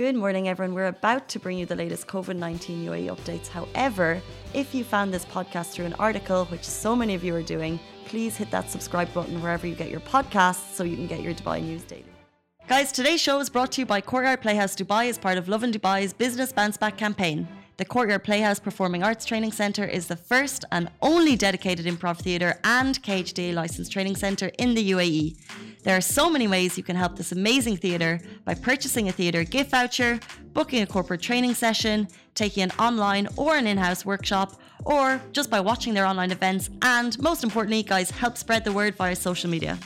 Good morning, everyone. We're about to bring you the latest COVID 19 UAE updates. However, if you found this podcast through an article, which so many of you are doing, please hit that subscribe button wherever you get your podcasts so you can get your Dubai news daily. Guys, today's show is brought to you by Courtyard Playhouse Dubai as part of Lovin Dubai's Business Bounce Back campaign. The Courtyard Playhouse Performing Arts Training Centre is the first and only dedicated improv theatre and KHDA licensed training centre in the UAE. There are so many ways you can help this amazing theatre by purchasing a theatre gift voucher, booking a corporate training session, taking an online or an in house workshop, or just by watching their online events, and most importantly, guys, help spread the word via social media.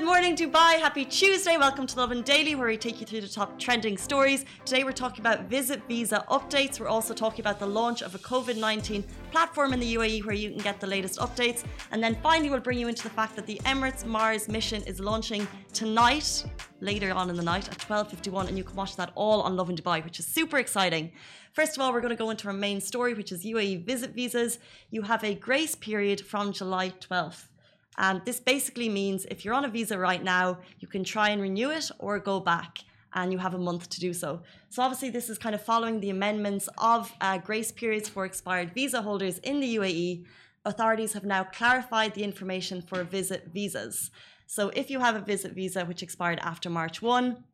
Good morning, Dubai. Happy Tuesday. Welcome to Lovin Daily, where we take you through the top trending stories. Today, we're talking about visit visa updates. We're also talking about the launch of a COVID 19 platform in the UAE where you can get the latest updates. And then finally, we'll bring you into the fact that the Emirates Mars mission is launching tonight, later on in the night at 12.51. And you can watch that all on Lovin Dubai, which is super exciting. First of all, we're going to go into our main story, which is UAE visit visas. You have a grace period from July 12th. And this basically means if you're on a visa right now, you can try and renew it or go back, and you have a month to do so. So, obviously, this is kind of following the amendments of uh, grace periods for expired visa holders in the UAE. Authorities have now clarified the information for visit visas. So, if you have a visit visa which expired after March 1,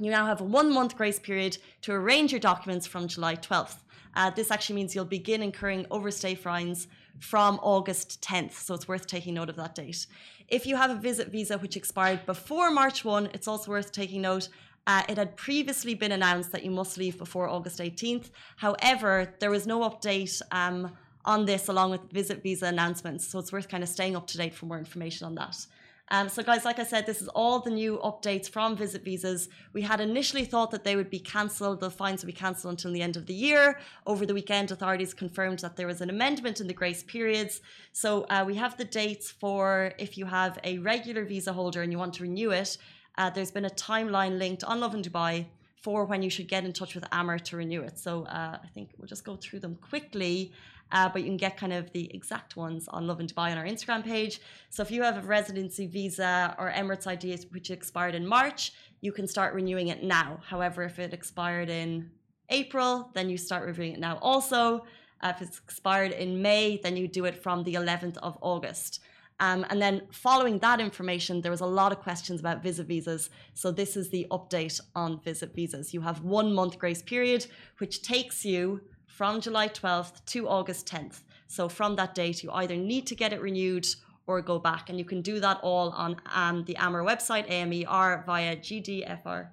you now have a one month grace period to arrange your documents from July 12th. Uh, this actually means you'll begin incurring overstay fines from August 10th. So it's worth taking note of that date. If you have a visit visa which expired before March 1, it's also worth taking note. Uh, it had previously been announced that you must leave before August 18th. However, there was no update um, on this along with visit visa announcements. So it's worth kind of staying up to date for more information on that. Um, so, guys, like I said, this is all the new updates from Visit Visas. We had initially thought that they would be cancelled, the fines would be cancelled until the end of the year. Over the weekend, authorities confirmed that there was an amendment in the grace periods. So, uh, we have the dates for if you have a regular visa holder and you want to renew it. Uh, there's been a timeline linked on Lovin Dubai for when you should get in touch with AMER to renew it. So uh, I think we'll just go through them quickly uh, but you can get kind of the exact ones on Lovin Dubai on our Instagram page. So if you have a residency visa or Emirates ID which expired in March, you can start renewing it now. However, if it expired in April, then you start reviewing it now. Also, uh, if it's expired in May, then you do it from the 11th of August. Um, and then following that information, there was a lot of questions about visit visas. So this is the update on visit visas. You have one month grace period, which takes you from July 12th to August 10th. So from that date, you either need to get it renewed or go back. And you can do that all on um, the AMER website, AMER, via GDFR.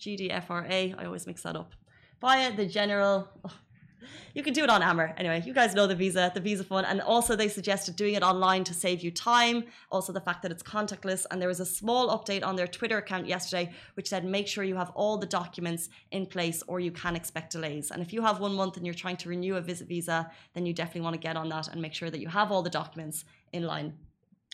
GDFRA, I always mix that up. Via the general, oh, you can do it on AMER. Anyway, you guys know the Visa, the Visa Fund. And also, they suggested doing it online to save you time. Also, the fact that it's contactless. And there was a small update on their Twitter account yesterday, which said make sure you have all the documents in place or you can expect delays. And if you have one month and you're trying to renew a visit visa, then you definitely want to get on that and make sure that you have all the documents in line.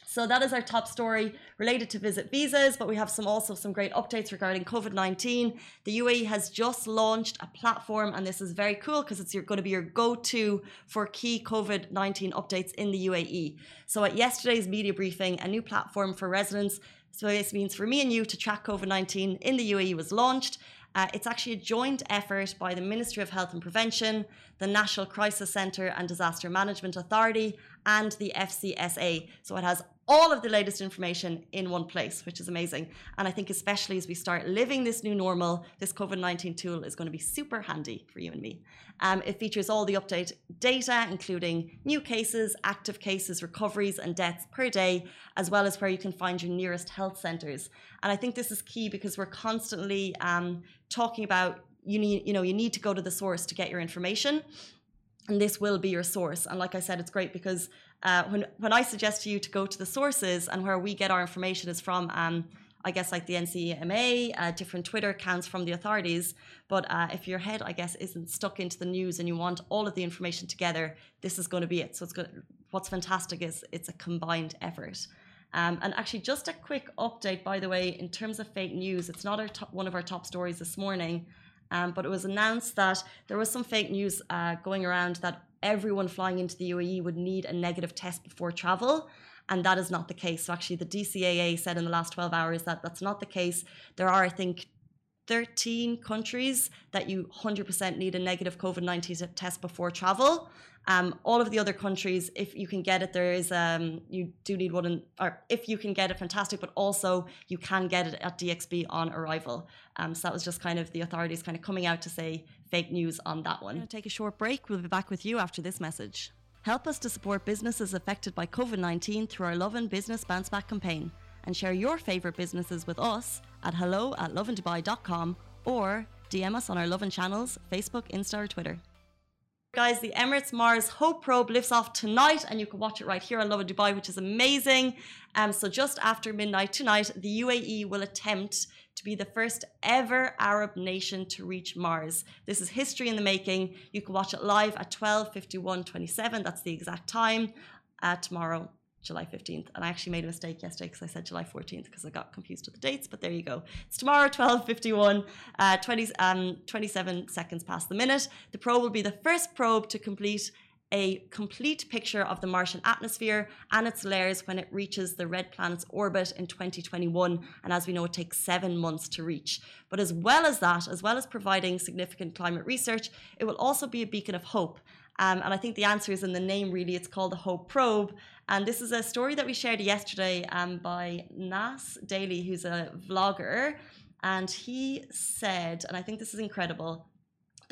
So that is our top story related to visit visas, but we have some also some great updates regarding COVID-19. The UAE has just launched a platform and this is very cool because it's your, going to be your go-to for key COVID-19 updates in the UAE. So at yesterday's media briefing, a new platform for residents so this means for me and you to track COVID-19 in the UAE was launched. Uh, it's actually a joint effort by the Ministry of Health and Prevention, the National Crisis Centre and Disaster Management Authority, and the FCSA. So it has all of the latest information in one place, which is amazing. And I think, especially as we start living this new normal, this COVID 19 tool is going to be super handy for you and me. Um, it features all the update data, including new cases, active cases, recoveries, and deaths per day, as well as where you can find your nearest health centres. And I think this is key because we're constantly um, talking about you need, you know, you need to go to the source to get your information and this will be your source. And like I said, it's great because uh, when when I suggest to you to go to the sources and where we get our information is from, um, I guess like the NCMA, uh, different Twitter accounts from the authorities. But uh, if your head, I guess, isn't stuck into the news and you want all of the information together, this is going to be it. So it's good. What's fantastic is it's a combined effort. Um, and actually, just a quick update, by the way, in terms of fake news, it's not top, one of our top stories this morning. Um, but it was announced that there was some fake news uh, going around that everyone flying into the UAE would need a negative test before travel. And that is not the case. So, actually, the DCAA said in the last 12 hours that that's not the case. There are, I think, 13 countries that you 100% need a negative COVID 19 test before travel. Um, all of the other countries, if you can get it, there is um, you do need one, in, or if you can get it, fantastic. But also you can get it at DXB on arrival. Um, so that was just kind of the authorities kind of coming out to say fake news on that one. take a short break. We'll be back with you after this message. Help us to support businesses affected by COVID 19 through our Lovin Business Bounce Back campaign and share your favourite businesses with us at hello at lovindubai.com or DM us on our Lovin channels, Facebook, Insta, or Twitter. Guys, the Emirates Mars Hope probe lifts off tonight, and you can watch it right here on Lovin Dubai, which is amazing. Um, so, just after midnight tonight, the UAE will attempt to be the first ever Arab nation to reach Mars. This is history in the making. You can watch it live at 12:51:27. That's the exact time uh, tomorrow July 15th. And I actually made a mistake yesterday because I said July 14th because I got confused with the dates, but there you go. It's tomorrow, 12.51, uh, 20, um, 27 seconds past the minute. The probe will be the first probe to complete a complete picture of the Martian atmosphere and its layers when it reaches the red planet's orbit in 2021. And as we know, it takes seven months to reach. But as well as that, as well as providing significant climate research, it will also be a beacon of hope. Um, and I think the answer is in the name, really. It's called the Hope Probe. And this is a story that we shared yesterday um, by Nas Daily, who's a vlogger. And he said, and I think this is incredible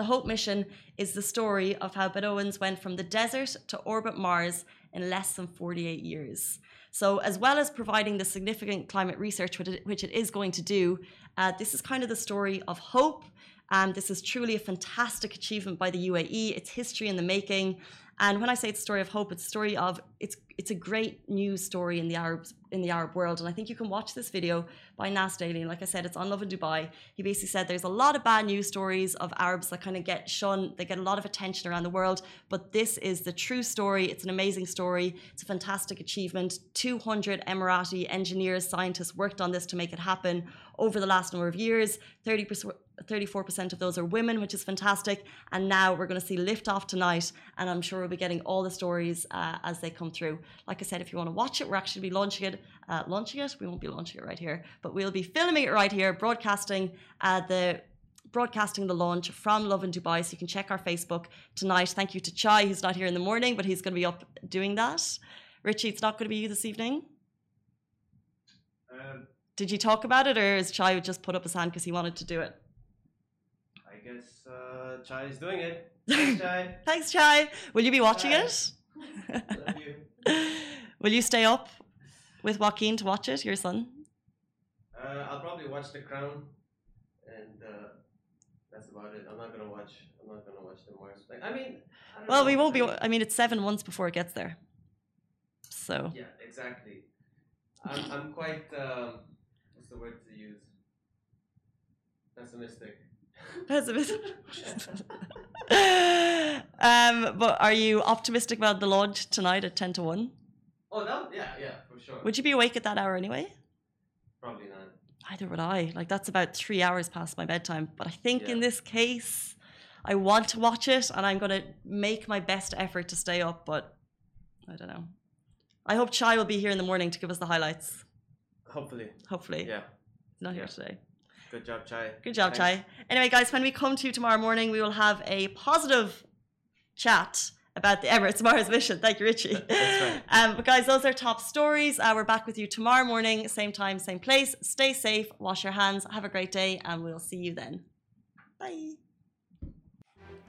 the Hope mission is the story of how Bedouins went from the desert to orbit Mars in less than 48 years. So, as well as providing the significant climate research, which it is going to do, uh, this is kind of the story of hope. Um, this is truly a fantastic achievement by the UAE. It's history in the making. And when I say it's a story of hope, it's a story of it's it's a great news story in the Arab in the Arab world. And I think you can watch this video by Nas Daily. And like I said, it's on Lovin Dubai. He basically said there's a lot of bad news stories of Arabs that kind of get shunned. They get a lot of attention around the world. But this is the true story. It's an amazing story. It's a fantastic achievement. 200 Emirati engineers, scientists worked on this to make it happen over the last number of years. 30%. 34% of those are women, which is fantastic. And now we're going to see liftoff tonight. And I'm sure we'll be getting all the stories uh, as they come through. Like I said, if you want to watch it, we're actually be launching it. Uh, launching it? We won't be launching it right here, but we'll be filming it right here, broadcasting uh, the broadcasting the launch from Lovin Dubai. So you can check our Facebook tonight. Thank you to Chai, who's not here in the morning, but he's going to be up doing that. Richie, it's not going to be you this evening. Um, Did you talk about it, or is Chai just put up his hand because he wanted to do it? I guess uh, Chai is doing it. Thanks, Chai. Thanks, Chai. Will you be watching it? Love you. Will you stay up with Joaquin to watch it, your son? Uh, I'll probably watch The Crown, and uh, that's about it. I'm not gonna watch. I'm not gonna watch the Mars. Like, I mean, I well, know. we won't be. I mean, it's seven months before it gets there. So. Yeah, exactly. I'm. I'm quite. Um, the word to use? Pessimistic. Pessimistic. um, but are you optimistic about the launch tonight at 10 to 1? Oh, that, yeah, yeah, for sure. Would you be awake at that hour anyway? Probably not. Either would I. Like, that's about three hours past my bedtime. But I think yeah. in this case, I want to watch it and I'm going to make my best effort to stay up, but I don't know. I hope Chai will be here in the morning to give us the highlights. Hopefully. Hopefully. Yeah. Not here yeah. today. Good job, Chai. Good job, Thanks. Chai. Anyway, guys, when we come to you tomorrow morning, we will have a positive chat about the Emirates Mars mission. Thank you, Richie. That's right. Um, but guys, those are top stories. Uh, we're back with you tomorrow morning, same time, same place. Stay safe, wash your hands, have a great day, and we'll see you then. Bye.